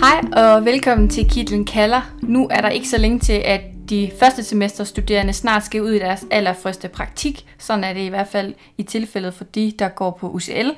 Hej og velkommen til Kitlen kalder. Nu er der ikke så længe til, at de første semesterstuderende snart skal ud i deres allerførste praktik. Sådan er det i hvert fald i tilfældet for de, der går på UCL.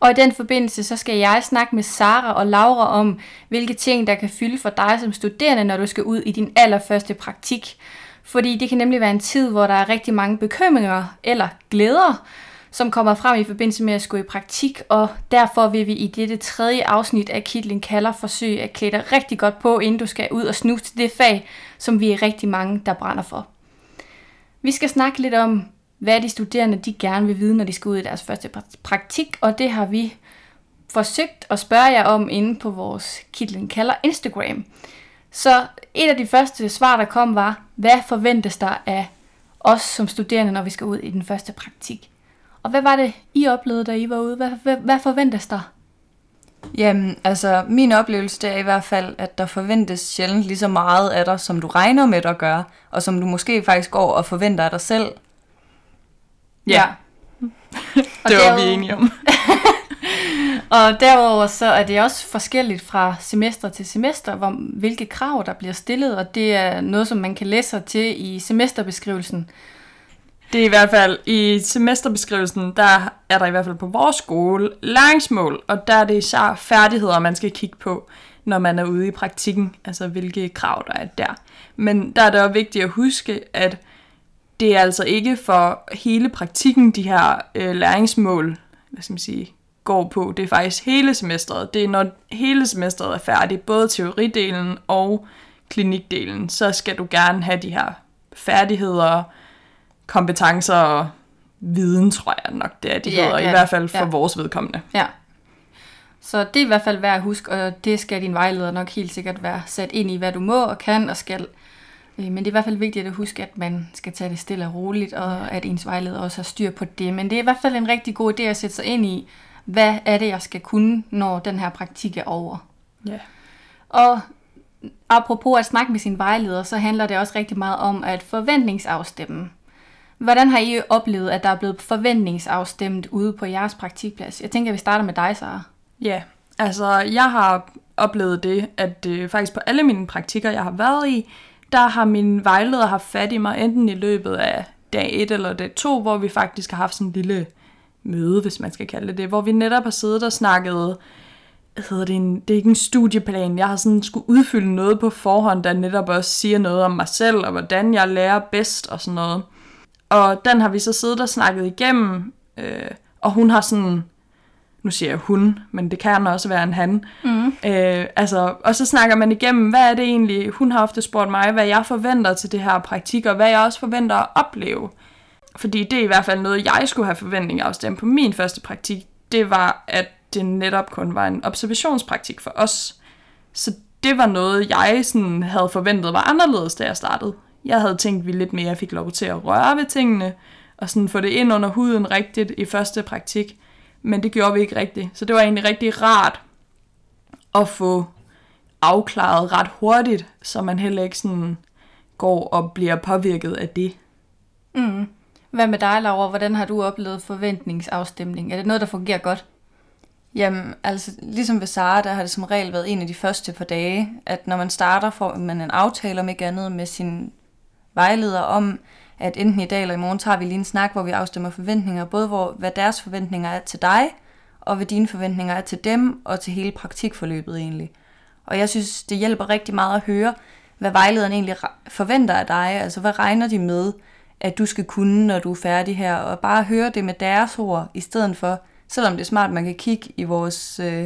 Og i den forbindelse, så skal jeg snakke med Sara og Laura om, hvilke ting, der kan fylde for dig som studerende, når du skal ud i din allerførste praktik. Fordi det kan nemlig være en tid, hvor der er rigtig mange bekymringer eller glæder, som kommer frem i forbindelse med at skulle i praktik, og derfor vil vi i dette tredje afsnit af Kitling kalder forsøge at klæde dig rigtig godt på, inden du skal ud og snuse til det fag, som vi er rigtig mange, der brænder for. Vi skal snakke lidt om, hvad de studerende de gerne vil vide, når de skal ud i deres første praktik, og det har vi forsøgt at spørge jer om inde på vores Kitlen kalder Instagram. Så et af de første svar, der kom, var, hvad forventes der af os som studerende, når vi skal ud i den første praktik? Og hvad var det, I oplevede, da I var ude? Hvad, hvad, hvad forventes der? Jamen, altså, min oplevelse det er i hvert fald, at der forventes sjældent lige så meget af dig, som du regner med at gøre, og som du måske faktisk går og forventer af dig selv. Ja. det var vi enige om. og derudover så er det også forskelligt fra semester til semester, hvor, hvilke krav der bliver stillet, og det er noget, som man kan læse sig til i semesterbeskrivelsen. Det er i hvert fald i semesterbeskrivelsen, der er der i hvert fald på vores skole læringsmål, og der er det især færdigheder, man skal kigge på, når man er ude i praktikken, altså hvilke krav der er der. Men der er det også vigtigt at huske, at det er altså ikke for hele praktikken, de her øh, læringsmål, hvad skal man sige, går på. Det er faktisk hele semesteret. Det er når hele semesteret er færdigt, både teoridelen og klinikdelen, så skal du gerne have de her færdigheder, kompetencer og viden, tror jeg nok, det er, de ja, hedder, ja, i hvert fald for ja. vores vedkommende. Ja. Så det er i hvert fald værd at huske, og det skal din vejleder nok helt sikkert være sat ind i, hvad du må og kan og skal. Øh, men det er i hvert fald vigtigt at huske, at man skal tage det stille og roligt, og at ens vejleder også har styr på det. Men det er i hvert fald en rigtig god idé at sætte sig ind i, hvad er det, jeg skal kunne, når den her praktik er over. Ja. Og apropos at snakke med sin vejleder, så handler det også rigtig meget om at forventningsafstemme. Hvordan har I oplevet, at der er blevet forventningsafstemt ude på jeres praktikplads? Jeg tænker, at vi starter med dig, Sara. Ja, altså jeg har oplevet det, at øh, faktisk på alle mine praktikker, jeg har været i, der har min vejleder haft fat i mig, enten i løbet af dag 1 eller dag 2, hvor vi faktisk har haft sådan en lille møde, hvis man skal kalde det det, hvor vi netop har siddet og snakket, hedder det, en, det er ikke en studieplan, jeg har sådan skulle udfylde noget på forhånd, der netop også siger noget om mig selv, og hvordan jeg lærer bedst og sådan noget. Og den har vi så siddet og snakket igennem, øh, og hun har sådan, nu siger jeg hun, men det kan også være en han. Mm. Øh, altså, og så snakker man igennem, hvad er det egentlig, hun har ofte spurgt mig, hvad jeg forventer til det her praktik, og hvad jeg også forventer at opleve. Fordi det er i hvert fald noget, jeg skulle have forventninger afstemt på min første praktik. Det var, at det netop kun var en observationspraktik for os. Så det var noget, jeg sådan havde forventet var anderledes, da jeg startede. Jeg havde tænkt, at vi lidt mere fik lov til at røre ved tingene, og sådan få det ind under huden rigtigt i første praktik. Men det gjorde vi ikke rigtigt. Så det var egentlig rigtig rart at få afklaret ret hurtigt, så man heller ikke sådan går og bliver påvirket af det. Mm. Hvad med dig, Laura? Hvordan har du oplevet forventningsafstemning? Er det noget, der fungerer godt? Jamen, altså ligesom ved Sara, der har det som regel været en af de første par dage, at når man starter, får man en aftale om ikke andet med sin vejleder om, at enten i dag eller i morgen tager vi lige en snak, hvor vi afstemmer forventninger, både hvor, hvad deres forventninger er til dig, og hvad dine forventninger er til dem, og til hele praktikforløbet egentlig. Og jeg synes, det hjælper rigtig meget at høre, hvad vejlederen egentlig forventer af dig, altså hvad regner de med, at du skal kunne, når du er færdig her, og bare høre det med deres ord, i stedet for, selvom det er smart, man kan kigge i vores, øh,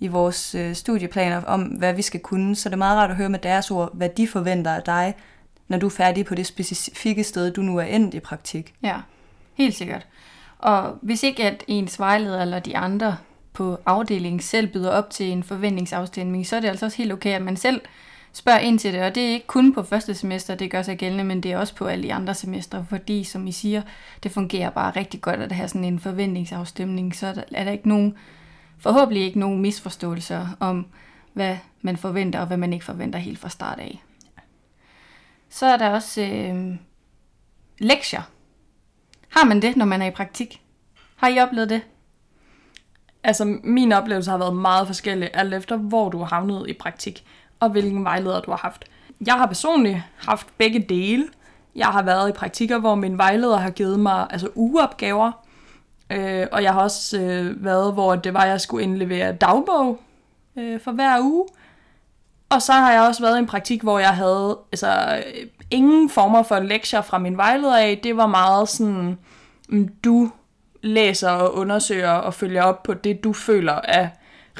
i vores øh, studieplaner om, hvad vi skal kunne, så det er meget rart at høre med deres ord, hvad de forventer af dig, når du er færdig på det specifikke sted, du nu er endt i praktik. Ja, helt sikkert. Og hvis ikke at ens vejleder eller de andre på afdelingen selv byder op til en forventningsafstemning, så er det altså også helt okay, at man selv spørger ind til det. Og det er ikke kun på første semester, det gør sig gældende, men det er også på alle de andre semestre, fordi som I siger, det fungerer bare rigtig godt at have sådan en forventningsafstemning, så er der ikke nogen, forhåbentlig ikke nogen misforståelser om, hvad man forventer og hvad man ikke forventer helt fra start af. Så er der også øh, lektier. Har man det, når man er i praktik? Har I oplevet det? Altså, min oplevelse har været meget forskellig, alt efter hvor du har havnet i praktik, og hvilken vejleder du har haft. Jeg har personligt haft begge dele. Jeg har været i praktikker, hvor min vejleder har givet mig altså ugeopgaver, øh, og jeg har også øh, været, hvor det var, at jeg skulle indlevere dagbog øh, for hver uge. Og så har jeg også været i en praktik, hvor jeg havde altså, ingen former for lektier fra min vejleder af. Det var meget sådan, mm, du læser og undersøger og følger op på det, du føler er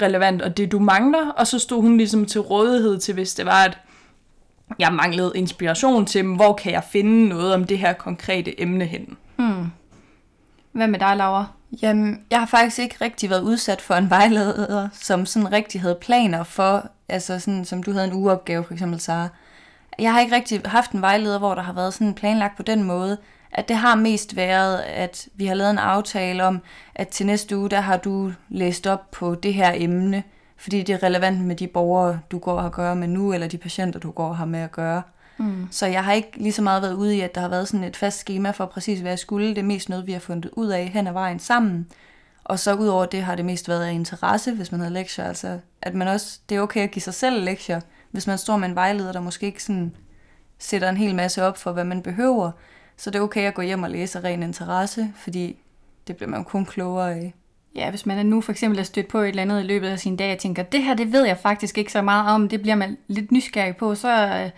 relevant, og det du mangler, og så stod hun ligesom til rådighed til, hvis det var, at jeg manglede inspiration til, hvor kan jeg finde noget om det her konkrete emne hen. Hmm. Hvad med dig, Laura? Jamen, jeg har faktisk ikke rigtig været udsat for en vejleder, som sådan rigtig havde planer for, altså sådan, som du havde en ugeopgave for eksempel, Sara. Jeg har ikke rigtig haft en vejleder, hvor der har været sådan planlagt på den måde, at det har mest været, at vi har lavet en aftale om, at til næste uge, der har du læst op på det her emne, fordi det er relevant med de borgere, du går og har at gøre med nu, eller de patienter, du går og har med at gøre. Mm. Så jeg har ikke lige så meget været ude i, at der har været sådan et fast schema for præcis, hvad jeg skulle. Det er mest noget, vi har fundet ud af hen ad vejen sammen. Og så udover det har det mest været af interesse, hvis man havde lektier. Altså, at man også, det er okay at give sig selv lektier, hvis man står med en vejleder, der måske ikke sådan sætter en hel masse op for, hvad man behøver. Så det er okay at gå hjem og læse af ren interesse, fordi det bliver man jo kun klogere af. Ja, hvis man er nu for eksempel er stødt på et eller andet i løbet af sin dag, og tænker, det her, det ved jeg faktisk ikke så meget om, det bliver man lidt nysgerrig på, så øh,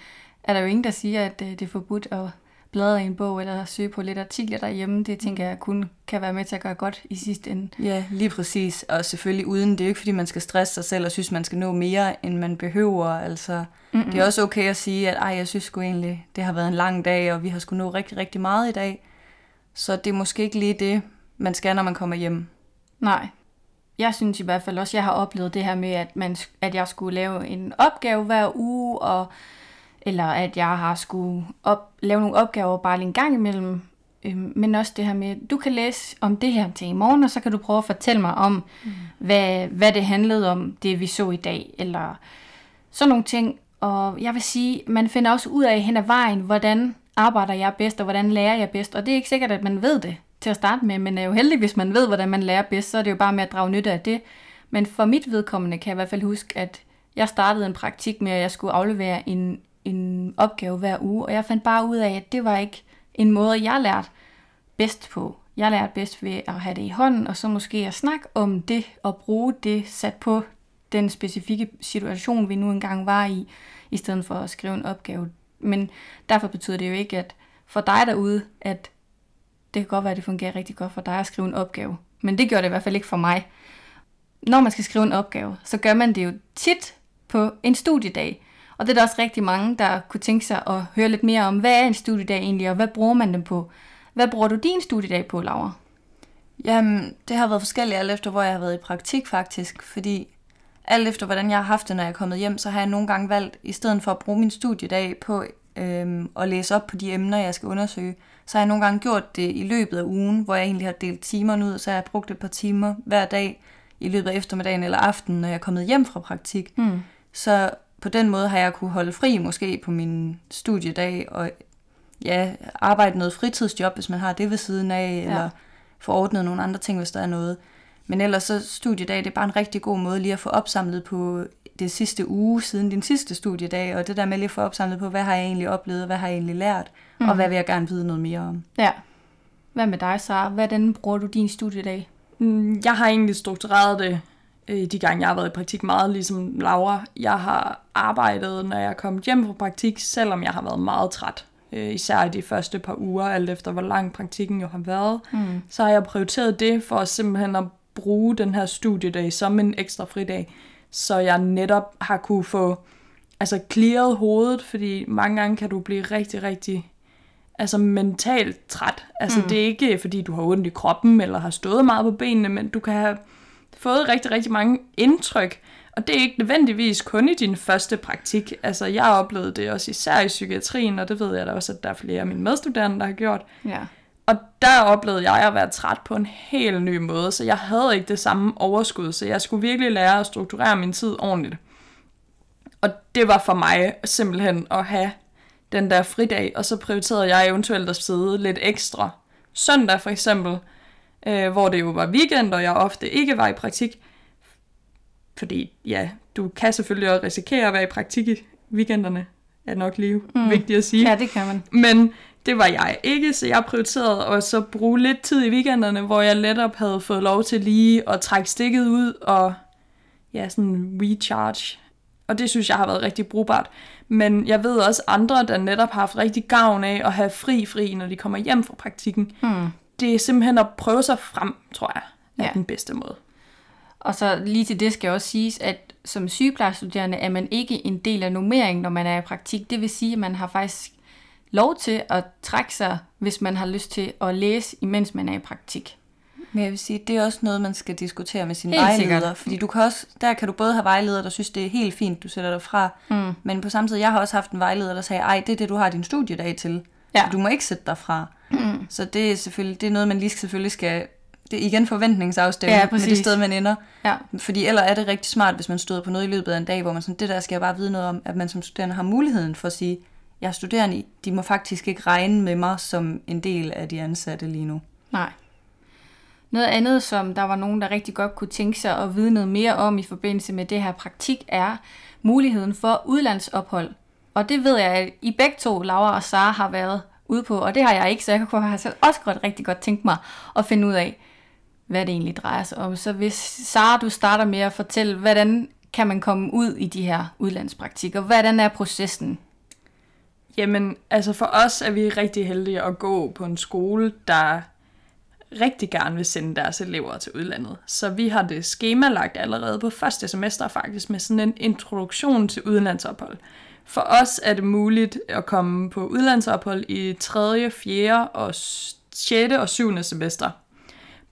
er der jo ingen, der siger, at øh, det er forbudt at bladre i en bog eller søge på lidt artikler derhjemme. Det tænker jeg kun kan være med til at gøre godt i sidste ende. Ja, lige præcis. Og selvfølgelig uden, det er jo ikke fordi, man skal stresse sig selv og synes, man skal nå mere, end man behøver. Altså, Mm-mm. det er også okay at sige, at Ej, jeg synes sgu egentlig, det har været en lang dag, og vi har skulle nå rigtig, rigtig meget i dag. Så det er måske ikke lige det, man skal, når man kommer hjem. Nej. Jeg synes i hvert fald også, at jeg har oplevet det her med, at, man, at jeg skulle lave en opgave hver uge, og eller at jeg har skulle op, lave nogle opgaver bare en gang imellem. Øhm, men også det her med, du kan læse om det her til i morgen, og så kan du prøve at fortælle mig om, mm. hvad, hvad det handlede om, det vi så i dag, eller sådan nogle ting. Og jeg vil sige, man finder også ud af hen ad vejen, hvordan arbejder jeg bedst, og hvordan lærer jeg bedst. Og det er ikke sikkert, at man ved det til at starte med, men er jo heldig, hvis man ved, hvordan man lærer bedst, så er det jo bare med at drage nytte af det. Men for mit vedkommende kan jeg i hvert fald huske, at jeg startede en praktik med, at jeg skulle aflevere en en opgave hver uge, og jeg fandt bare ud af, at det var ikke en måde, jeg lærte bedst på. Jeg lærte bedst ved at have det i hånden, og så måske at snakke om det, og bruge det sat på den specifikke situation, vi nu engang var i, i stedet for at skrive en opgave. Men derfor betyder det jo ikke, at for dig derude, at det kan godt være, at det fungerer rigtig godt for dig at skrive en opgave. Men det gjorde det i hvert fald ikke for mig. Når man skal skrive en opgave, så gør man det jo tit på en studiedag. Og det er der også rigtig mange, der kunne tænke sig at høre lidt mere om, hvad er en studiedag egentlig, og hvad bruger man den på? Hvad bruger du din studiedag på, Laura? Jamen, det har været forskelligt alt efter, hvor jeg har været i praktik faktisk, fordi alt efter, hvordan jeg har haft det, når jeg er kommet hjem, så har jeg nogle gange valgt, i stedet for at bruge min studiedag på øhm, at læse op på de emner, jeg skal undersøge, så har jeg nogle gange gjort det i løbet af ugen, hvor jeg egentlig har delt timerne ud, så har jeg brugt et par timer hver dag i løbet af eftermiddagen eller aftenen, når jeg er kommet hjem fra praktik. Mm. Så på den måde har jeg kunne holde fri måske på min studiedag, og ja, arbejde noget fritidsjob, hvis man har det ved siden af, ja. eller få ordnet nogle andre ting, hvis der er noget. Men ellers så studiedag, det er bare en rigtig god måde lige at få opsamlet på det sidste uge siden din sidste studiedag, og det der med lige at få opsamlet på, hvad har jeg egentlig oplevet, hvad har jeg egentlig lært, mm. og hvad vil jeg gerne vide noget mere om. Ja. Hvad med dig, Sara? Hvordan bruger du din studiedag? Mm, jeg har egentlig struktureret det øh, de gange, jeg har været i praktik meget, ligesom Laura. Jeg har arbejdet, når jeg er kommet hjem fra praktik, selvom jeg har været meget træt. Øh, især i de første par uger, alt efter hvor lang praktikken jo har været. Mm. Så har jeg prioriteret det for simpelthen at bruge den her studiedag som en ekstra fridag, så jeg netop har kunne få altså clearet hovedet, fordi mange gange kan du blive rigtig, rigtig altså mentalt træt. Altså mm. det er ikke fordi du har ondt i kroppen eller har stået meget på benene, men du kan have fået rigtig, rigtig mange indtryk. Og det er ikke nødvendigvis kun i din første praktik. Altså, jeg har oplevet det også især i psykiatrien, og det ved jeg da også, at der er flere af mine medstuderende, der har gjort. Ja. Og der oplevede jeg at være træt på en helt ny måde, så jeg havde ikke det samme overskud, så jeg skulle virkelig lære at strukturere min tid ordentligt. Og det var for mig simpelthen at have den der fridag, og så prioriterede jeg eventuelt at sidde lidt ekstra. Søndag for eksempel, øh, hvor det jo var weekend, og jeg ofte ikke var i praktik. Fordi ja, du kan selvfølgelig også risikere at være i praktik i weekenderne, er nok lige mm. vigtigt at sige. Ja, det kan man. Men det var jeg ikke, så jeg prioriterede at så bruge lidt tid i weekenderne, hvor jeg letop havde fået lov til lige at trække stikket ud og ja, sådan recharge. Og det synes jeg har været rigtig brugbart. Men jeg ved også andre, der netop har haft rigtig gavn af at have fri-fri, når de kommer hjem fra praktikken. Hmm. Det er simpelthen at prøve sig frem, tror jeg, er Ja. den bedste måde. Og så lige til det skal også siges, at som sygeplejestuderende er man ikke en del af nummeringen, når man er i praktik. Det vil sige, at man har faktisk lov til at trække sig, hvis man har lyst til at læse, imens man er i praktik. Men jeg vil sige, det er også noget, man skal diskutere med sin Helt vejleder. sikkert. Fordi du kan også, der kan du både have vejledere, der synes, det er helt fint, du sætter dig fra. Mm. Men på samme tid, jeg har også haft en vejleder, der sagde, ej, det er det, du har din studiedag til. Ja. Så du må ikke sætte dig fra. Mm. Så det er selvfølgelig, det er noget, man lige selvfølgelig skal, det er igen forventningsafstemning Ja, med det sted, man ender. Ja. Fordi ellers er det rigtig smart, hvis man støder på noget i løbet af en dag, hvor man sådan, det der skal jeg bare vide noget om, at man som studerende har muligheden for at sige, jeg er studerende, de må faktisk ikke regne med mig som en del af de ansatte lige nu. Nej. Noget andet, som der var nogen, der rigtig godt kunne tænke sig at vide noget mere om i forbindelse med det her praktik, er muligheden for udlandsophold. Og det ved jeg, at I begge to, Laura og Sara, har været ude på, og det har jeg ikke, så jeg kunne have selv også godt rigtig godt tænkt mig at finde ud af, hvad det egentlig drejer sig om. Så hvis Sara, du starter med at fortælle, hvordan kan man komme ud i de her udlandspraktikker? Hvordan er processen? Jamen, altså for os er vi rigtig heldige at gå på en skole, der rigtig gerne vil sende deres elever til udlandet. Så vi har det skemalagt allerede på første semester faktisk med sådan en introduktion til udlandsophold. For os er det muligt at komme på udlandsophold i 3., 4. og 6. og 7. semester.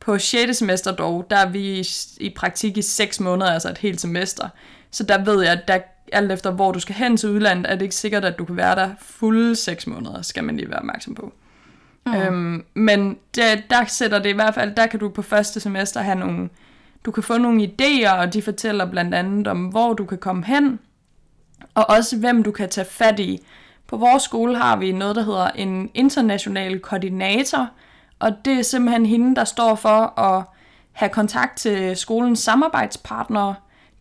På 6. semester dog, der er vi i- praktik i 6 måneder, altså et helt semester. Så der ved jeg, at der, alt efter hvor du skal hen til udlandet, er det ikke sikkert, at du kan være der fulde 6 måneder, skal man lige være opmærksom på. Mm. Øhm, men der, der sætter det i hvert fald, der kan du på første semester have nogle, du kan få nogle idéer, og de fortæller blandt andet om, hvor du kan komme hen, og også hvem du kan tage fat i. På vores skole har vi noget, der hedder en international koordinator, og det er simpelthen hende, der står for at have kontakt til skolens samarbejdspartnere.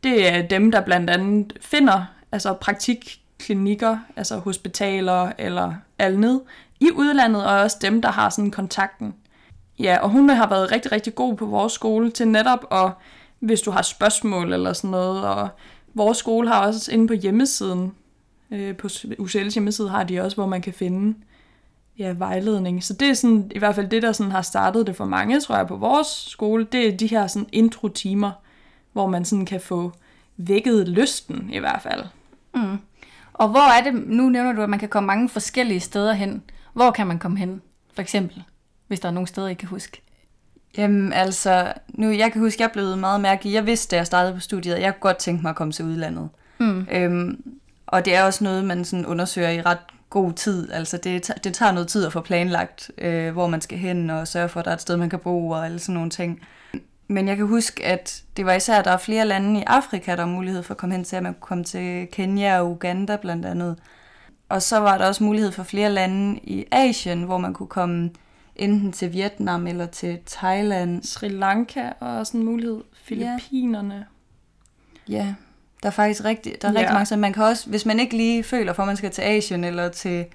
Det er dem, der blandt andet finder altså praktikklinikker, altså hospitaler eller andet i udlandet, og også dem, der har sådan kontakten. Ja, og hun har været rigtig, rigtig god på vores skole til netop at, hvis du har spørgsmål eller sådan noget, og vores skole har også inde på hjemmesiden, øh, på UCL's hjemmeside har de også, hvor man kan finde ja, vejledning. Så det er sådan, i hvert fald det, der sådan har startet det for mange, tror jeg, på vores skole, det er de her sådan intro-timer, hvor man sådan kan få vækket lysten i hvert fald. Mm. Og hvor er det, nu nævner du, at man kan komme mange forskellige steder hen. Hvor kan man komme hen, for eksempel, hvis der er nogle steder, I kan huske? Jamen altså, nu, jeg kan huske, jeg blevet meget mærke jeg vidste, da jeg startede på studiet, at jeg kunne godt tænke mig at komme til udlandet. Mm. Øhm, og det er også noget, man sådan undersøger i ret god tid. Altså det, det tager noget tid at få planlagt, øh, hvor man skal hen og sørge for, at der er et sted, man kan bo og alle sådan nogle ting. Men jeg kan huske, at det var især, at der er flere lande i Afrika, der er mulighed for at komme hen til, at man kunne komme til Kenya og Uganda blandt andet. Og så var der også mulighed for flere lande i Asien, hvor man kunne komme enten til Vietnam eller til Thailand. Sri Lanka er også en mulighed. Filippinerne. Ja, der er faktisk rigtig, der er Ja. rigtig mange, så man kan også, hvis man ikke lige føler for, at man skal til Asien eller til,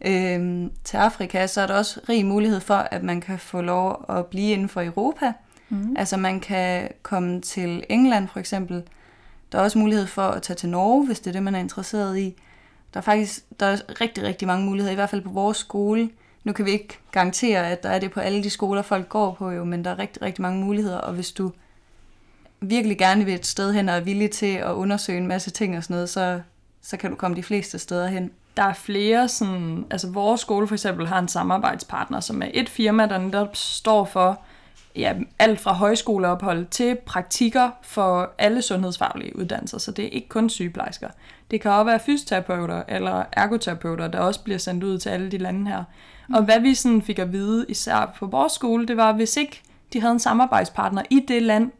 øhm, til Afrika, så er der også rig mulighed for, at man kan få lov at blive inden for Europa. Mm. Altså man kan komme til England for eksempel. Der er også mulighed for at tage til Norge, hvis det er det, man er interesseret i. Der er faktisk der er rigtig, rigtig mange muligheder, i hvert fald på vores skole. Nu kan vi ikke garantere, at der er det på alle de skoler, folk går på jo, men der er rigtig, rigtig mange muligheder, og hvis du virkelig gerne vil et sted hen og er villig til at undersøge en masse ting og sådan noget, så, så kan du komme de fleste steder hen. Der er flere sådan, altså vores skole for eksempel har en samarbejdspartner, som er et firma, der netop står for ja, alt fra højskoleophold til praktikker for alle sundhedsfaglige uddannelser, så det er ikke kun sygeplejersker. Det kan også være fysioterapeuter eller ergoterapeuter, der også bliver sendt ud til alle de lande her. Og hvad vi sådan fik at vide, især på vores skole, det var, at hvis ikke de havde en samarbejdspartner i det land,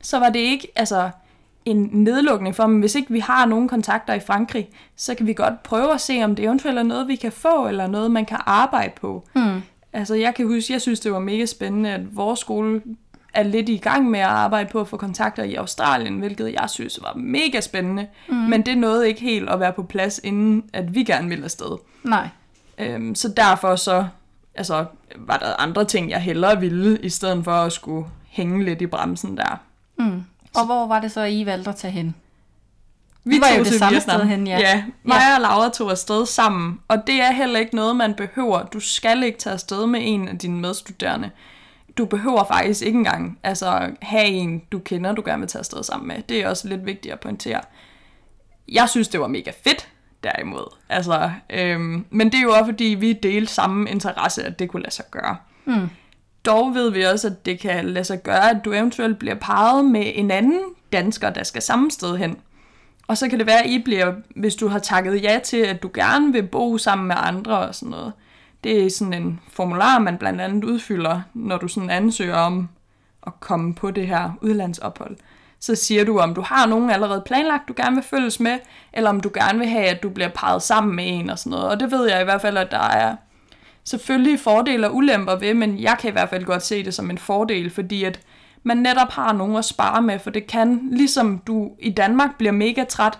så var det ikke altså, en nedlukning for dem. Hvis ikke vi har nogen kontakter i Frankrig, så kan vi godt prøve at se, om det eventuelt er noget, vi kan få, eller noget, man kan arbejde på. Mm. Altså, jeg kan huske, jeg synes, det var mega spændende, at vores skole er lidt i gang med at arbejde på at få kontakter i Australien, hvilket jeg synes var mega spændende. Mm. Men det nåede ikke helt at være på plads, inden at vi gerne ville afsted. Nej. Øhm, så derfor så altså, var der andre ting, jeg hellere ville, i stedet for at skulle hænge lidt i bremsen der. Mm. Og hvor var det så, I valgte at tage hen? Vi var jo det samme sted hen, ja. Ja, mig og Laura tog afsted sammen, og det er heller ikke noget, man behøver. Du skal ikke tage afsted med en af dine medstuderende. Du behøver faktisk ikke engang altså, have en, du kender, du gerne vil tage afsted sammen med. Det er også lidt vigtigt at pointere. Jeg synes, det var mega fedt, derimod. Altså, øhm, men det er jo også, fordi vi delte samme interesse, at det kunne lade sig gøre. Mm. Dog ved vi også, at det kan lade sig gøre, at du eventuelt bliver parret med en anden dansker, der skal samme sted hen. Og så kan det være, at I bliver, hvis du har takket ja til, at du gerne vil bo sammen med andre og sådan noget. Det er sådan en formular, man blandt andet udfylder, når du sådan ansøger om at komme på det her udlandsophold. Så siger du, om du har nogen allerede planlagt, du gerne vil følges med, eller om du gerne vil have, at du bliver parret sammen med en og sådan noget. Og det ved jeg i hvert fald, at der er selvfølgelig fordele og ulemper ved, men jeg kan i hvert fald godt se det som en fordel, fordi at man netop har nogen at spare med, for det kan, ligesom du i Danmark bliver mega træt,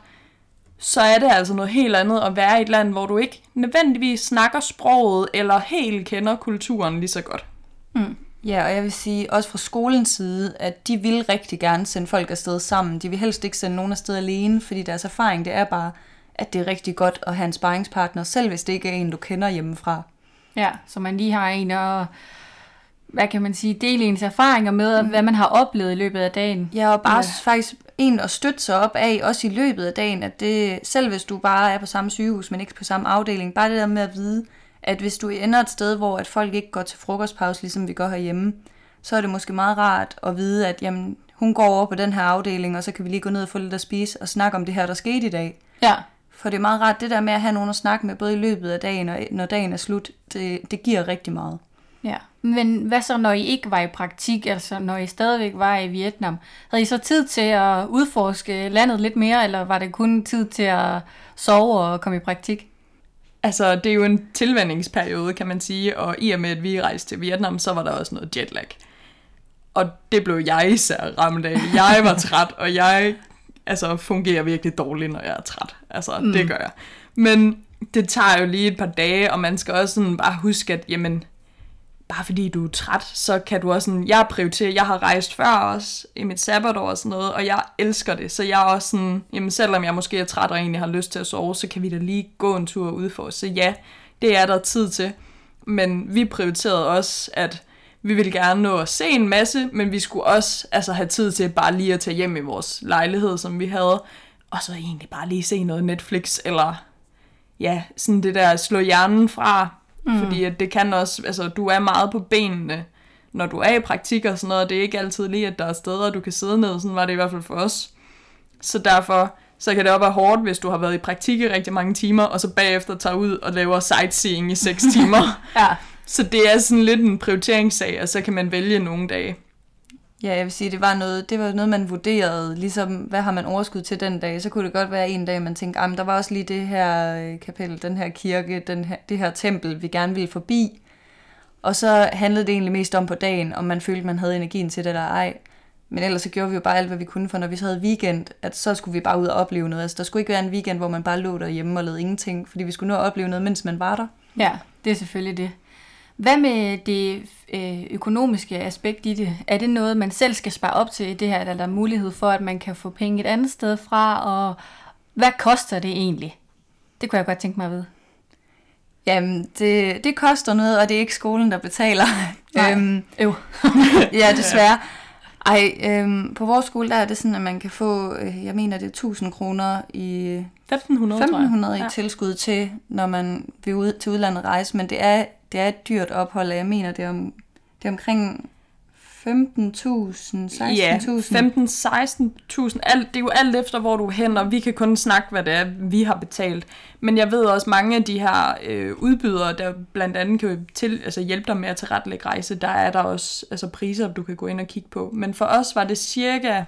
så er det altså noget helt andet at være i et land, hvor du ikke nødvendigvis snakker sproget, eller helt kender kulturen lige så godt. Mm. Ja, og jeg vil sige, også fra skolens side, at de vil rigtig gerne sende folk afsted sammen. De vil helst ikke sende nogen afsted alene, fordi deres erfaring, det er bare, at det er rigtig godt at have en sparringspartner, selv hvis det ikke er en, du kender hjemmefra. Ja, så man lige har en og hvad kan man sige, dele ens erfaringer med, mm. hvad man har oplevet i løbet af dagen. Ja, og bare ja. faktisk en at støtte sig op af, også i løbet af dagen, at det, selv hvis du bare er på samme sygehus, men ikke på samme afdeling, bare det der med at vide, at hvis du ender et sted, hvor at folk ikke går til frokostpause, ligesom vi går herhjemme, så er det måske meget rart at vide, at jamen, hun går over på den her afdeling, og så kan vi lige gå ned og få lidt at spise og snakke om det her, der skete i dag. Ja. For det er meget rart, det der med at have nogen at snakke med, både i løbet af dagen og når dagen er slut, det, det giver rigtig meget. Ja. Men hvad så, når I ikke var i praktik, altså når I stadigvæk var i Vietnam? Havde I så tid til at udforske landet lidt mere, eller var det kun tid til at sove og komme i praktik? Altså, det er jo en tilvændingsperiode, kan man sige, og i og med, at vi rejste til Vietnam, så var der også noget jetlag. Og det blev jeg især ramt af. Jeg var træt, og jeg altså, fungerer virkelig dårligt, når jeg er træt. Altså, mm. det gør jeg. Men det tager jo lige et par dage, og man skal også sådan bare huske, at jamen, bare fordi du er træt, så kan du også sådan, jeg prioriterer, jeg har rejst før også i mit sabbatår og sådan noget, og jeg elsker det, så jeg er også sådan, jamen selvom jeg måske er træt og egentlig har lyst til at sove, så kan vi da lige gå en tur ud for Så ja, det er der tid til, men vi prioriterede også, at vi ville gerne nå at se en masse, men vi skulle også altså, have tid til bare lige at tage hjem i vores lejlighed, som vi havde, og så egentlig bare lige se noget Netflix, eller ja, sådan det der slå hjernen fra, Mm. Fordi at det kan også, altså du er meget på benene, når du er i praktik og sådan noget, og det er ikke altid lige, at der er steder, du kan sidde ned, sådan var det i hvert fald for os. Så derfor, så kan det også være hårdt, hvis du har været i praktik i rigtig mange timer, og så bagefter tager ud og laver sightseeing i 6 timer. ja. Så det er sådan lidt en prioriteringssag, og så kan man vælge nogle dage. Ja, jeg vil sige, det var noget, det var noget man vurderede, ligesom hvad har man overskud til den dag. Så kunne det godt være en dag, man tænkte, ah, der var også lige det her øh, kapel, den her kirke, den her, det her tempel, vi gerne ville forbi. Og så handlede det egentlig mest om på dagen, om man følte, man havde energien til det eller ej. Men ellers så gjorde vi jo bare alt, hvad vi kunne, for når vi så havde weekend, at så skulle vi bare ud og opleve noget. Altså der skulle ikke være en weekend, hvor man bare lå derhjemme og lavede ingenting, fordi vi skulle nå at opleve noget, mens man var der. Ja, det er selvfølgelig det. Hvad med det øh, økonomiske aspekt i det? Er det noget, man selv skal spare op til i det her, eller er der mulighed for, at man kan få penge et andet sted fra, og hvad koster det egentlig? Det kunne jeg godt tænke mig at vide. Jamen, det, det koster noget, og det er ikke skolen, der betaler. Nej, øhm, øv. ja, desværre. Ej, øhm, på vores skole der er det sådan, at man kan få, øh, jeg mener det er 1000 kroner i 1500, 1500 i tilskud til, når man vil ud til udlandet rejse, men det er det er et dyrt ophold, og jeg mener, det er, om, det er omkring 15.000, 16.000. Ja, 15-16.000. Alt, det er jo alt efter, hvor du er hen, og vi kan kun snakke, hvad det er, vi har betalt. Men jeg ved også, mange af de her øh, udbydere, der blandt andet kan til, altså hjælpe dig med at tilrettelægge rejse, der er der også altså priser, du kan gå ind og kigge på. Men for os var det cirka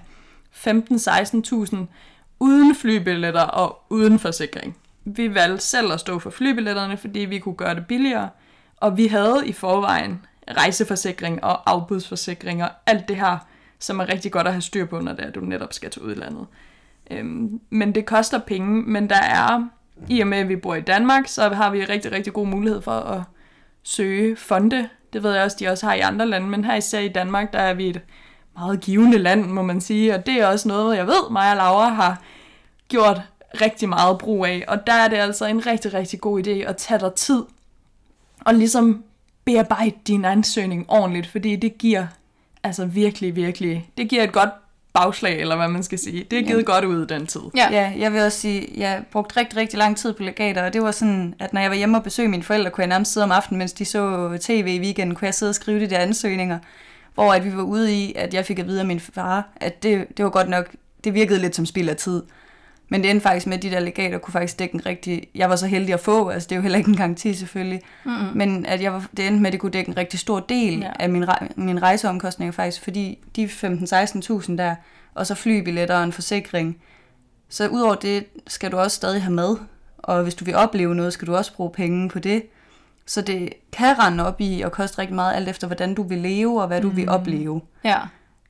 15-16.000 uden flybilletter og uden forsikring. Vi valgte selv at stå for flybilletterne, fordi vi kunne gøre det billigere og vi havde i forvejen rejseforsikring og afbudsforsikring og alt det her, som er rigtig godt at have styr på, når det er, at du netop skal til udlandet. Øhm, men det koster penge, men der er, i og med at vi bor i Danmark, så har vi rigtig, rigtig god mulighed for at søge fonde. Det ved jeg også, de også har i andre lande, men her især i Danmark, der er vi et meget givende land, må man sige, og det er også noget, jeg ved, mig og Laura har gjort rigtig meget brug af, og der er det altså en rigtig, rigtig god idé at tage dig tid og ligesom bearbejde din ansøgning ordentligt, fordi det giver altså virkelig, virkelig, det giver et godt bagslag, eller hvad man skal sige. Det er givet ja. godt ud den tid. Ja. ja, jeg vil også sige, jeg brugte rigtig, rigtig lang tid på legater, og det var sådan, at når jeg var hjemme og besøgte mine forældre, kunne jeg nærmest sidde om aftenen, mens de så tv i weekenden, kunne jeg sidde og skrive de der ansøgninger, hvor at vi var ude i, at jeg fik at vide af min far, at det, det var godt nok, det virkede lidt som spild af tid. Men det endte faktisk med, at de der legater kunne faktisk dække en rigtig... Jeg var så heldig at få, altså det er jo heller ikke en garanti selvfølgelig. Mm-hmm. Men at jeg var, det endte med, at det kunne dække en rigtig stor del ja. af min, min rejseomkostninger faktisk, fordi de 15-16.000 der, og så flybilletter og en forsikring. Så udover det skal du også stadig have med, og hvis du vil opleve noget, skal du også bruge penge på det. Så det kan rende op i og koste rigtig meget, alt efter hvordan du vil leve og hvad du mm. vil opleve. Ja.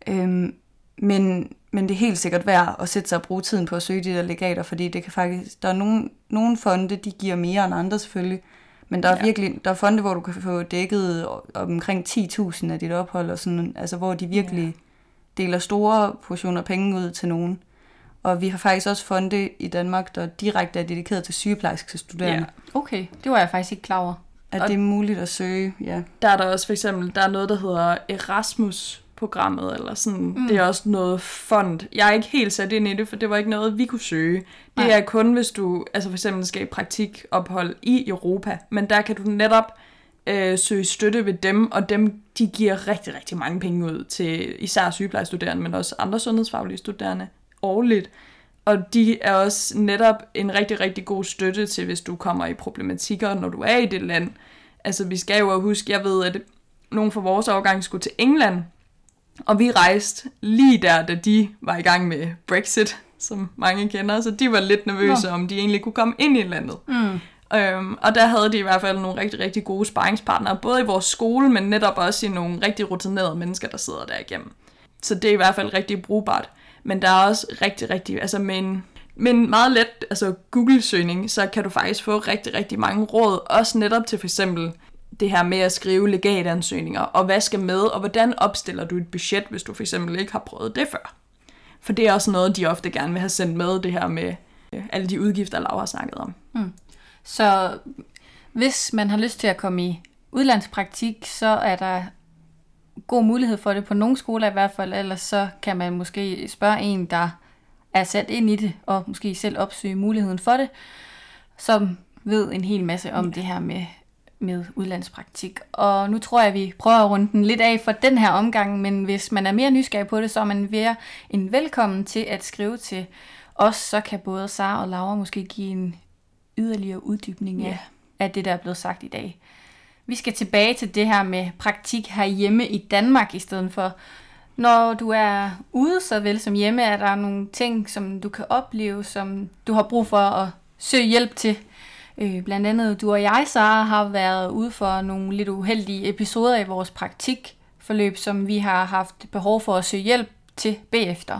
Øhm, men, men det er helt sikkert værd at sætte sig og bruge tiden på at søge de der legater, fordi det kan faktisk, der er nogle, nogle fonde, de giver mere end andre selvfølgelig, men der er ja. virkelig, der er fonde, hvor du kan få dækket omkring 10.000 af dit ophold, og sådan, altså hvor de virkelig ja. deler store portioner penge ud til nogen. Og vi har faktisk også fonde i Danmark, der direkte er dedikeret til sygeplejerske studerende. Ja. Okay, det var jeg faktisk ikke klar over. At og det er muligt at søge, ja. Der er der også for eksempel, der er noget, der hedder Erasmus programmet, eller sådan. Mm. Det er også noget fond. Jeg er ikke helt sat ind i det, for det var ikke noget, vi kunne søge. Det Nej. er kun, hvis du altså for eksempel skal i praktikophold i Europa, men der kan du netop øh, søge støtte ved dem, og dem de giver rigtig, rigtig mange penge ud til især sygeplejestuderende, men også andre sundhedsfaglige studerende årligt. Og de er også netop en rigtig, rigtig god støtte til, hvis du kommer i problematikker, når du er i det land. Altså, vi skal jo huske, jeg ved, at nogen fra vores årgang skulle til England, og vi rejste lige der, da de var i gang med Brexit, som mange kender, så de var lidt nervøse, Nå. om de egentlig kunne komme ind i landet. Mm. Øhm, og der havde de i hvert fald nogle rigtig, rigtig gode sparringspartnere, både i vores skole, men netop også i nogle rigtig rutinerede mennesker, der sidder der igennem. Så det er i hvert fald rigtig brugbart. Men der er også rigtig, rigtig, altså med en, med en meget let altså Google-søgning, så kan du faktisk få rigtig, rigtig mange råd, også netop til for eksempel det her med at skrive legatansøgninger, og hvad skal med, og hvordan opstiller du et budget, hvis du for eksempel ikke har prøvet det før. For det er også noget, de ofte gerne vil have sendt med, det her med øh, alle de udgifter, Laura har snakket om. Mm. Så hvis man har lyst til at komme i udlandspraktik, så er der god mulighed for det på nogle skoler i hvert fald, ellers så kan man måske spørge en, der er sat ind i det, og måske selv opsøge muligheden for det, som ved en hel masse om ja. det her med med udlandspraktik. Og nu tror jeg, at vi prøver at runde den lidt af for den her omgang, men hvis man er mere nysgerrig på det, så er man ved en velkommen til at skrive til os, så kan både Sara og Laura måske give en yderligere uddybning af, yeah. af det, der er blevet sagt i dag. Vi skal tilbage til det her med praktik herhjemme i Danmark i stedet for. Når du er ude så vel som hjemme, er der nogle ting, som du kan opleve, som du har brug for at søge hjælp til Øh, blandt andet du og jeg, Sara, har været ude for nogle lidt uheldige episoder i vores praktikforløb, som vi har haft behov for at søge hjælp til bagefter.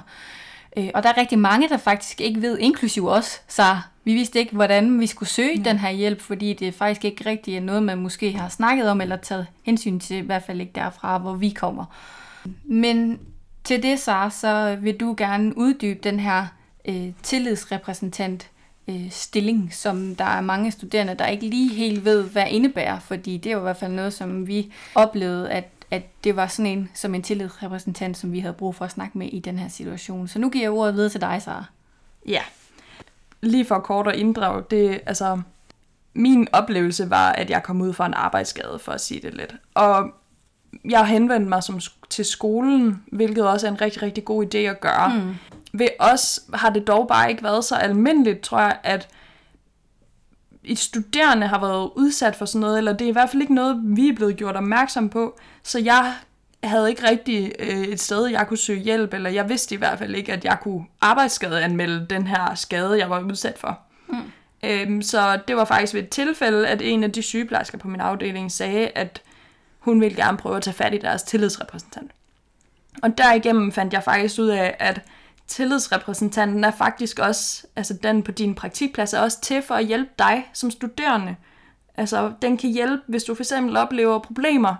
Øh, og der er rigtig mange, der faktisk ikke ved, inklusive os, så vi vidste ikke, hvordan vi skulle søge ja. den her hjælp, fordi det faktisk ikke rigtig er noget, man måske har snakket om, eller taget hensyn til, i hvert fald ikke derfra, hvor vi kommer. Men til det, så, så vil du gerne uddybe den her øh, tillidsrepræsentant øh, stilling, som der er mange studerende, der ikke lige helt ved, hvad indebærer, fordi det er jo i hvert fald noget, som vi oplevede, at, at det var sådan en, som en tillidsrepræsentant, som vi havde brug for at snakke med i den her situation. Så nu giver jeg ordet videre til dig, Sara. Ja, lige for kort at inddrage, det, altså, min oplevelse var, at jeg kom ud for en arbejdsskade, for at sige det lidt. Og jeg henvendte mig som, til skolen, hvilket også er en rigtig, rigtig god idé at gøre. Mm. Ved os har det dog bare ikke været så almindeligt, tror jeg, at et studerende har været udsat for sådan noget, eller det er i hvert fald ikke noget, vi er blevet gjort opmærksom på. Så jeg havde ikke rigtig øh, et sted, jeg kunne søge hjælp, eller jeg vidste i hvert fald ikke, at jeg kunne arbejdsskadeanmelde den her skade, jeg var udsat for. Mm. Øhm, så det var faktisk ved et tilfælde, at en af de sygeplejersker på min afdeling sagde, at hun ville gerne prøve at tage fat i deres tillidsrepræsentant. Og derigennem fandt jeg faktisk ud af, at tillidsrepræsentanten er faktisk også, altså den på din praktikplads er også til for at hjælpe dig som studerende. Altså den kan hjælpe, hvis du for eksempel oplever problemer,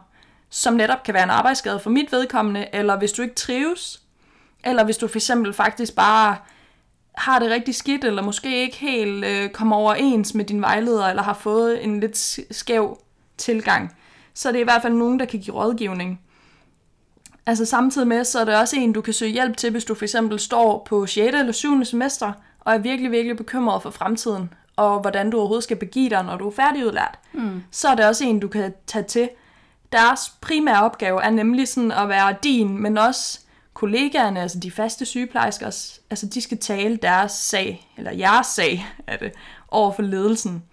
som netop kan være en arbejdsskade for mit vedkommende, eller hvis du ikke trives, eller hvis du for eksempel faktisk bare har det rigtig skidt, eller måske ikke helt øh, kommer overens med din vejleder, eller har fået en lidt skæv tilgang, så det er i hvert fald nogen, der kan give rådgivning. Altså samtidig med, så er det også en, du kan søge hjælp til, hvis du for eksempel står på 6. eller 7. semester, og er virkelig, virkelig bekymret for fremtiden, og hvordan du overhovedet skal begive dig, når du er færdigudlært. Mm. Så er det også en, du kan tage til. Deres primære opgave er nemlig sådan at være din, men også kollegaerne, altså de faste sygeplejersker, altså de skal tale deres sag, eller jeres sag er det, over for ledelsen.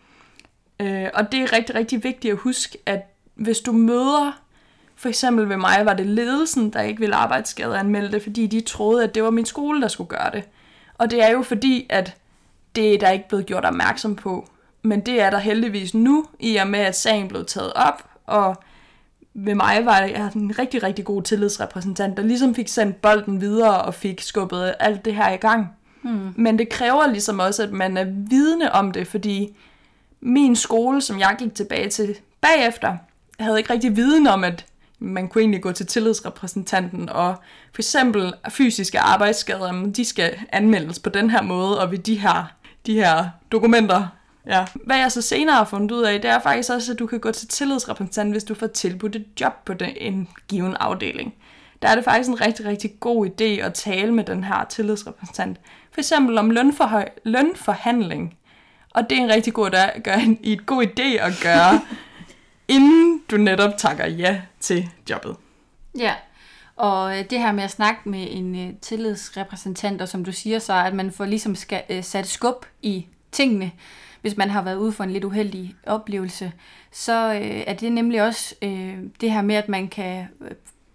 Øh, og det er rigtig, rigtig vigtigt at huske, at hvis du møder, for eksempel ved mig, var det ledelsen, der ikke ville arbejdsskadeanmelde det, fordi de troede, at det var min skole, der skulle gøre det. Og det er jo fordi, at det er der ikke blevet gjort opmærksom på. Men det er der heldigvis nu, i og med at sagen blev taget op, og ved mig var jeg en rigtig, rigtig god tillidsrepræsentant, der ligesom fik sendt bolden videre og fik skubbet alt det her i gang. Hmm. Men det kræver ligesom også, at man er vidne om det, fordi min skole, som jeg gik tilbage til bagefter, havde ikke rigtig viden om, at man kunne egentlig gå til tillidsrepræsentanten, og for eksempel fysiske arbejdsskader, de skal anmeldes på den her måde, og ved de her, de her dokumenter, Ja. Hvad jeg så senere har fundet ud af, det er faktisk også, at du kan gå til tillidsrepræsentant, hvis du får tilbudt et job på den, en given afdeling. Der er det faktisk en rigtig, rigtig god idé at tale med den her tillidsrepræsentant. For eksempel om lønforhøj, lønforhandling. Og det er en rigtig god, der gør en, en god idé at gøre, inden du netop takker ja til jobbet. Ja, og øh, det her med at snakke med en øh, tillidsrepræsentant, og som du siger så, at man får ligesom skal, øh, sat skub i tingene, hvis man har været ude for en lidt uheldig oplevelse, så øh, er det nemlig også øh, det her med, at man kan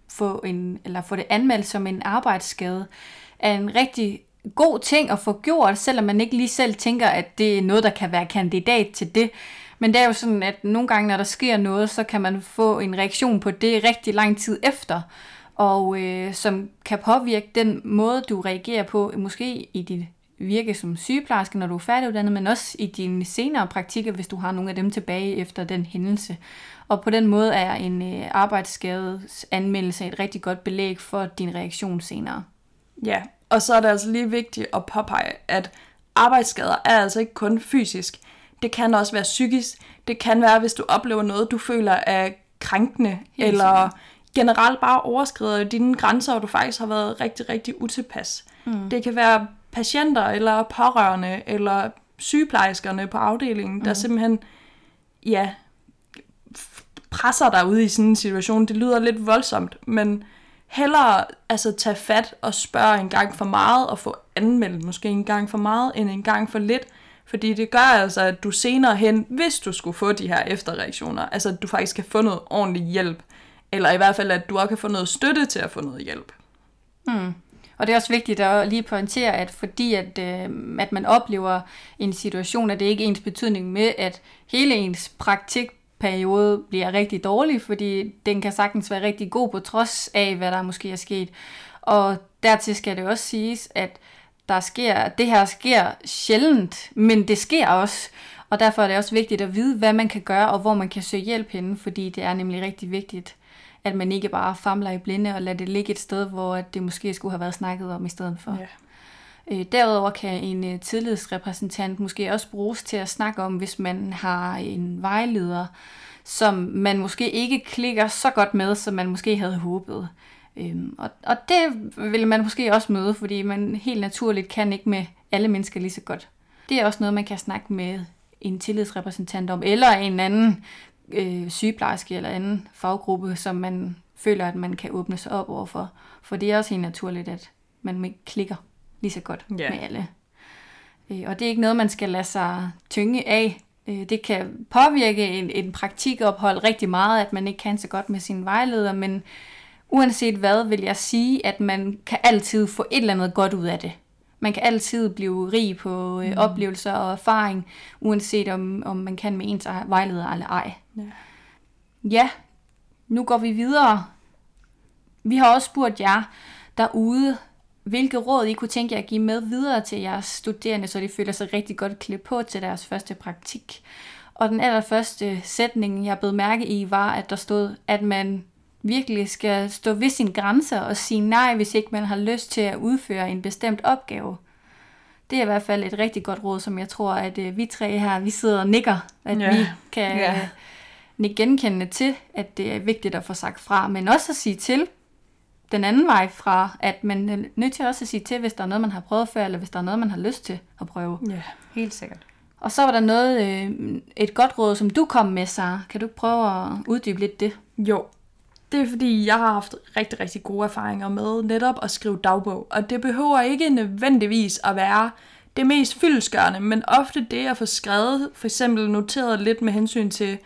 få, en, eller få det anmeldt som en arbejdsskade, er en rigtig god ting at få gjort, selvom man ikke lige selv tænker, at det er noget, der kan være kandidat til det. Men det er jo sådan, at nogle gange, når der sker noget, så kan man få en reaktion på det rigtig lang tid efter, og øh, som kan påvirke den måde, du reagerer på, måske i dit virke som sygeplejerske, når du er færdiguddannet, men også i dine senere praktikker, hvis du har nogle af dem tilbage efter den hændelse. Og på den måde er en øh, arbejdsskades anmeldelse et rigtig godt belæg for din reaktion senere. Ja, og så er det altså lige vigtigt at påpege, at arbejdsskader er altså ikke kun fysisk. Det kan også være psykisk. Det kan være, hvis du oplever noget, du føler er krænkende, Helt eller generelt bare overskrider dine grænser, og du faktisk har været rigtig, rigtig utilpas. Mm. Det kan være patienter eller pårørende eller sygeplejerskerne på afdelingen, der mm. simpelthen ja, presser dig ud i sådan en situation. Det lyder lidt voldsomt, men hellere altså tage fat og spørge en gang for meget og få anmeldt måske en gang for meget end en gang for lidt. Fordi det gør altså, at du senere hen, hvis du skulle få de her efterreaktioner, altså at du faktisk kan få noget ordentlig hjælp. Eller i hvert fald, at du også kan få noget støtte til at få noget hjælp. Hmm. Og det er også vigtigt at lige pointere, at fordi at, øh, at man oplever en situation, at det ikke er ens betydning med, at hele ens praktikperiode bliver rigtig dårlig, fordi den kan sagtens være rigtig god på trods af, hvad der måske er sket. Og dertil skal det også siges, at der sker, det her sker sjældent, men det sker også. Og derfor er det også vigtigt at vide, hvad man kan gøre, og hvor man kan søge hjælp henne, fordi det er nemlig rigtig vigtigt at man ikke bare famler i blinde og lader det ligge et sted, hvor det måske skulle have været snakket om i stedet for. Ja. Øh, derudover kan en øh, tillidsrepræsentant måske også bruges til at snakke om, hvis man har en vejleder, som man måske ikke klikker så godt med, som man måske havde håbet. Øhm, og, og det vil man måske også møde, fordi man helt naturligt kan ikke med alle mennesker lige så godt. Det er også noget, man kan snakke med en tillidsrepræsentant om, eller en anden øh, sygeplejerske eller anden faggruppe, som man føler, at man kan åbne sig op overfor. For det er også helt naturligt, at man ikke klikker lige så godt yeah. med alle. Øh, og det er ikke noget, man skal lade sig tynge af. Øh, det kan påvirke en, en praktikophold rigtig meget, at man ikke kan så godt med sin vejleder, men uanset hvad vil jeg sige, at man kan altid få et eller andet godt ud af det. Man kan altid blive rig på øh, Mm. oplevelser og erfaring, uanset om, om man kan med ens vejleder eller ej. Ja. Ja, nu går vi videre. Vi har også spurgt jer derude, hvilke råd I kunne tænke jer at give med videre til jeres studerende, så de føler sig rigtig godt klædt på til deres første praktik. Og den allerførste sætning, jeg blev mærke i, var, at der stod, at man virkelig skal stå ved sine grænser og sige nej, hvis ikke man har lyst til at udføre en bestemt opgave. Det er i hvert fald et rigtig godt råd, som jeg tror, at øh, vi tre her, vi sidder og nikker, at Ja. vi kan Ja. ja. nikke genkendende til, at det er vigtigt at få sagt fra, men også at sige til den anden vej fra, at man er nødt til også at sige til, hvis der er noget, man har prøvet før, eller hvis der er noget, man har lyst til at prøve. Ja. Helt sikkert. Og så var der noget, øh, et godt råd, som du kom med, Sara. Kan du prøve at uddybe lidt det? Jo, det er fordi, jeg har haft rigtig, rigtig gode erfaringer med netop at skrive dagbog. Og det behøver ikke nødvendigvis at være det mest fyldskørende, men ofte det at få skrevet, for eksempel noteret lidt med hensyn til,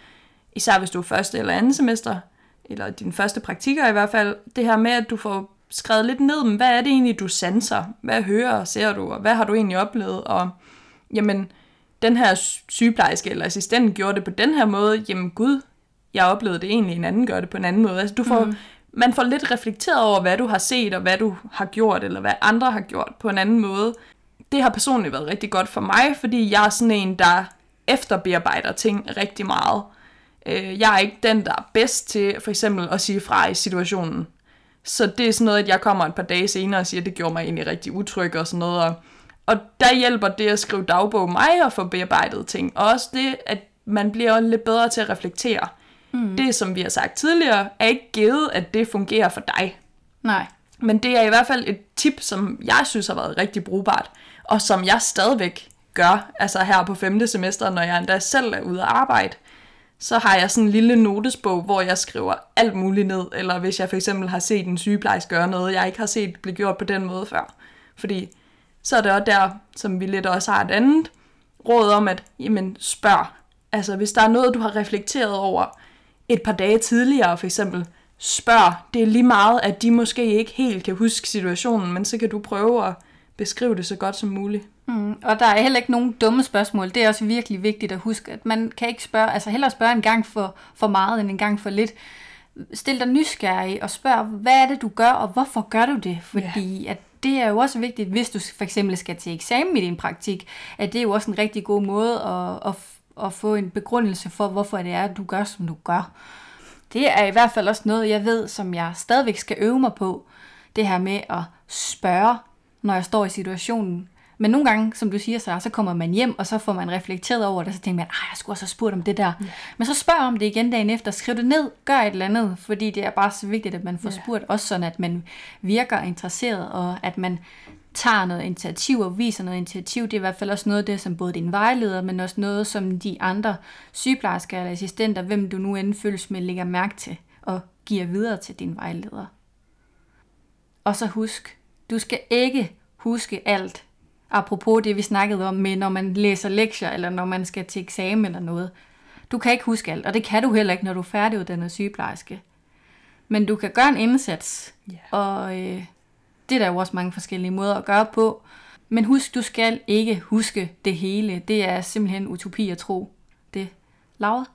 især hvis du er første eller anden semester, eller din første praktikker i hvert fald, det her med, at du får skrevet lidt ned, men hvad er det egentlig, du sanser? Hvad hører og ser du, og hvad har du egentlig oplevet? Og jamen, den her sygeplejerske eller assistent gjorde det på den her måde, jamen gud, jeg oplevede det egentlig, en anden gør det på en anden måde. Altså, du får, mm. Man får lidt reflekteret over, hvad du har set, og hvad du har gjort, eller hvad andre har gjort på en anden måde. Det har personligt været rigtig godt for mig, fordi jeg er sådan en, der efterbearbejder ting rigtig meget. Øh, Jeg er ikke den, der er bedst til for eksempel at sige fra i situationen. Så det er sådan noget, at jeg kommer et par dage senere og siger, at det gjorde mig egentlig rigtig utryg og sådan noget. Og, og der hjælper det at skrive dagbog mig at få bearbejdet ting. Og også det, at man bliver lidt bedre til at reflektere. Mm. Det, som vi har sagt tidligere, er ikke givet, at det fungerer for dig. Nej. Men det er i hvert fald et tip, som jeg synes har været rigtig brugbart, og som jeg stadigvæk gør, altså her på femte semester, når jeg endda selv er ude at arbejde, så har jeg sådan en lille notesbog, hvor jeg skriver alt muligt ned, eller hvis jeg for eksempel har set en sygeplejerske gøre noget, jeg ikke har set blive gjort på den måde før. Fordi så er det også der, som vi lidt også har et andet råd om, at jamen, spørg. Altså hvis der er noget, du har reflekteret over et par dage tidligere for eksempel, spørg. Det er lige meget, at de måske ikke helt kan huske situationen, men så kan du prøve at beskrive det så godt som muligt. Mm, og der er heller ikke nogen dumme spørgsmål. Det er også virkelig vigtigt at huske, at man kan ikke spørge, altså hellere spørge en gang for, for meget end en gang for lidt. Stil dig nysgerrig og spørg, hvad er det, du gør, og hvorfor gør du det? Fordi at det er jo også vigtigt, hvis du for eksempel skal til eksamen i din praktik, at det er jo også en rigtig god måde at, at, at få en begrundelse for, hvorfor det er, at du gør, som du gør. Det er i hvert fald også noget, jeg ved, som jeg stadigvæk skal øve mig på. Det her med at spørge, når jeg står i situationen. Men nogle gange, som du siger, så, så kommer man hjem, og så får man reflekteret over det, så tænker man, at jeg skulle også have spurgt om det der. Ja. Men så spørg om det igen dagen efter, skriv det ned, gør et eller andet, fordi det er bare så vigtigt, at man får Ja. spurgt, også sådan, at man virker interesseret, og at man tager noget initiativ og viser noget initiativ. Det er i hvert fald også noget af det, som både din vejleder, men også noget, som de andre sygeplejersker eller assistenter, hvem du nu end føles med, lægger mærke til og giver videre til din vejleder. Og så husk, du skal ikke huske alt. Apropos det, vi snakkede om med, når man læser lektier, eller når man skal til eksamen eller noget. Du kan ikke huske alt, og det kan du heller ikke, når du er færdiguddannet sygeplejerske. Men du kan gøre en indsats, Ja. og øh, det er der jo også mange forskellige måder at gøre på. Men husk, du skal ikke huske det hele. Det er simpelthen utopi at tro det. Laura?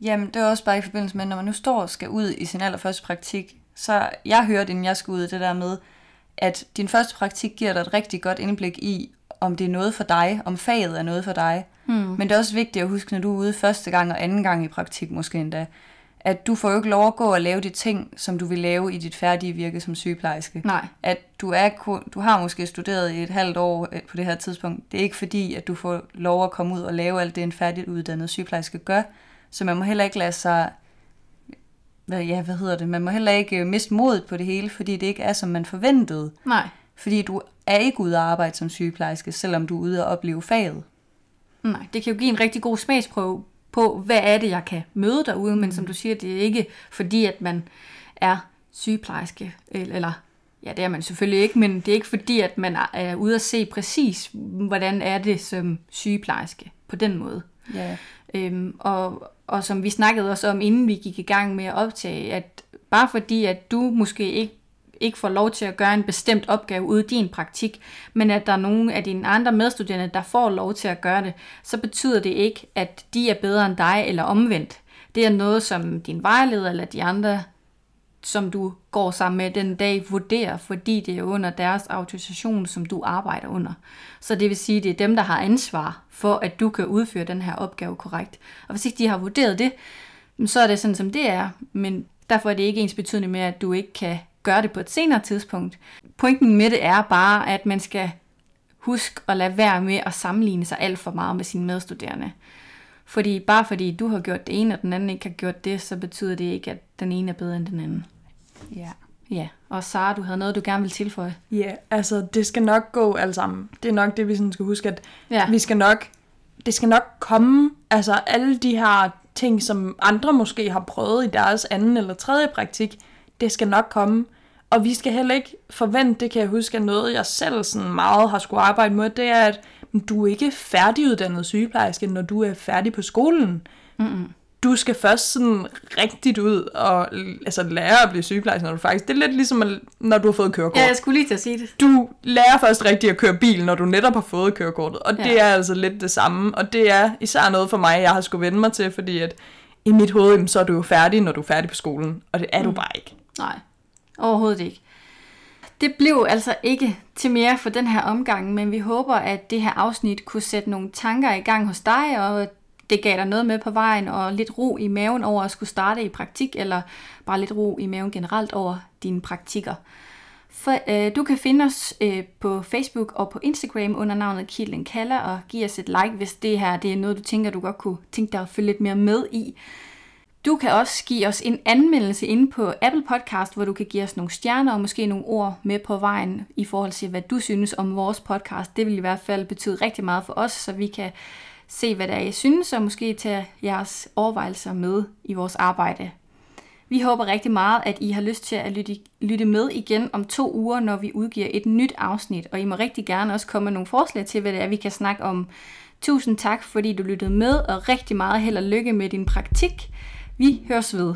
Jamen, det er også bare i forbindelse med, når man nu står og skal ud i sin allerførste praktik, så jeg hørte, inden jeg skulle ud, det der med, at din første praktik giver dig et rigtig godt indblik i, om det er noget for dig, om faget er noget for dig. Hmm. Men det er også vigtigt at huske, når du er ude første gang og anden gang i praktik måske endda, at du får jo ikke lov at gå og lave de ting, som du vil lave i dit færdige virke som sygeplejerske. Nej. At du, er, kun- du har måske studeret i et halvt år øh, på det her tidspunkt. Det er ikke fordi, at du får lov at komme ud og lave alt det, en færdigt uddannet sygeplejerske gør. Så man må heller ikke lade sig... Hvad, ja, hvad hedder det? Man må heller ikke øh, miste modet på det hele, fordi det ikke er, som man forventede. Nej. Fordi du er ikke ude at arbejde som sygeplejerske, selvom du er ude at opleve faget. Nej, det kan jo give en rigtig god smagsprøve på, hvad er det, jeg kan møde derude, men som du siger, det er ikke fordi, at man er sygeplejerske, eller, ja, det er man selvfølgelig ikke, men det er ikke fordi, at man er- er ude at se præcis, hvordan er det som sygeplejerske på den måde. Ja. Øhm, og, og som vi snakkede også om, inden vi gik i gang med at optage, at bare fordi, at du måske ikke ikke får lov til at gøre en bestemt opgave ude i din praktik, men at der er nogle af dine andre medstuderende, der får lov til at gøre det, så betyder det ikke, at de er bedre end dig eller omvendt. Det er noget, som din vejleder eller de andre, som du går sammen med den dag, vurderer, fordi det er under deres autorisation, som du arbejder under. Så det vil sige, at det er dem, der har ansvar for, at du kan udføre den her opgave korrekt. Og hvis ikke de har vurderet det, så er det sådan, som det er. Men derfor er det ikke ens betydende med, at du ikke kan gøre det på et senere tidspunkt. Pointen med det er bare, at man skal huske at lade være med at sammenligne sig alt for meget med sine medstuderende. Fordi bare fordi du har gjort det ene, og den anden ikke har gjort det, så betyder det ikke, at den ene er bedre end den anden. Ja. Ja, og Sara, du havde noget, du gerne vil tilføje. Ja, yeah, altså det skal nok gå alt sammen. Det er nok det, vi sådan skal huske, at Ja. vi skal nok, det skal nok komme, altså alle de her ting, som andre måske har prøvet i deres anden eller tredje praktik, det skal nok komme. Og vi skal heller ikke forvente, det kan jeg huske, at noget jeg selv sådan meget har skulle arbejde med, det er, at du er ikke færdiguddannet sygeplejerske, når du er færdig på skolen. Mm-mm. Du skal først sådan rigtigt ud og altså, lære at blive sygeplejerske, når du faktisk... Det er lidt ligesom, når du har fået kørekort Ja, jeg skulle lige til at sige det. du lærer først rigtigt at køre bil, når du netop har fået kørekortet. Og ja. det er altså lidt det samme. Og det er især noget for mig, jeg har skulle vende mig til, fordi at i mit hoved, så er du jo færdig, når du er færdig på skolen. Og det er du bare ikke. Nej, overhovedet ikke. Det blev altså ikke til mere for den her omgang, men vi håber, at det her afsnit kunne sætte nogle tanker i gang hos dig, og det gav dig noget med på vejen, og lidt ro i maven over at skulle starte i praktik, eller bare lidt ro i maven generelt over dine praktikker. For, øh, du kan finde os øh, på Facebook og på Instagram under navnet Kilden Kalla, og give os et like, hvis det her det er noget, du tænker, du godt kunne tænke dig at følge lidt mere med i. Du kan også give os en anmeldelse inde på Apple Podcast, hvor du kan give os nogle stjerner og måske nogle ord med på vejen i forhold til, hvad du synes om vores podcast. Det vil i hvert fald betyde rigtig meget for os, så vi kan se, hvad der er, I synes, og måske tage jeres overvejelser med i vores arbejde. Vi håber rigtig meget, at I har lyst til at lytte, lytte med igen om to uger, når vi udgiver et nyt afsnit. Og I må rigtig gerne også komme med nogle forslag til, hvad det er, vi kan snakke om. Tusind tak, fordi du lyttede med, og rigtig meget held og lykke med din praktik. Vi høres ved.